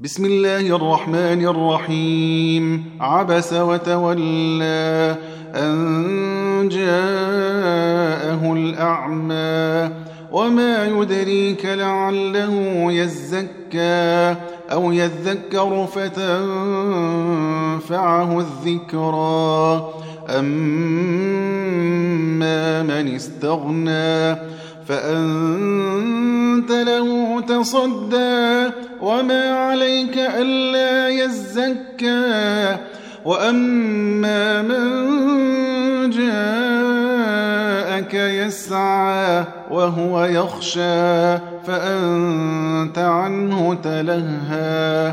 بسم الله الرحمن الرحيم عبس وتولى أن جاءه الأعمى وما يدريك لعله يزكى أو يذكر فتنفعه الذكرى. أما من استغنى فأنت له تصدى. وما عليك ألا يزكى. وأما من جاءك يسعى وهو يخشى فأنت عنه تلهى.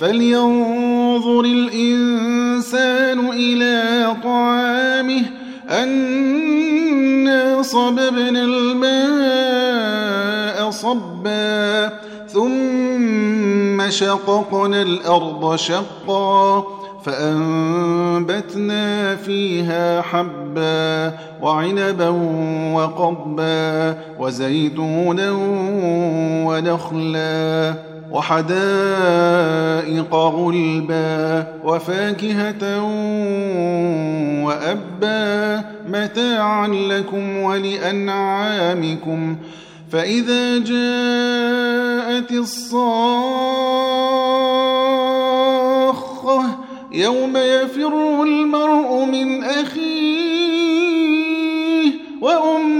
فلينظر الإنسان إلى طعامه أنا صببنا الماء صبا ثم شققنا الأرض شقا فأنبتنا فيها حبا وعنبا وقبا وزيتونا ونخلا وحدائق غلبا وفاكهة وأبا متاعا لكم ولأنعامكم فإذا جاءت الصاخة يوم يفر المرء من أخيه وأمه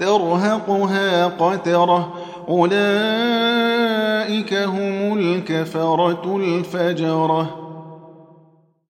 ترهقها قترة. أولئك هم الكفرة الفجرة.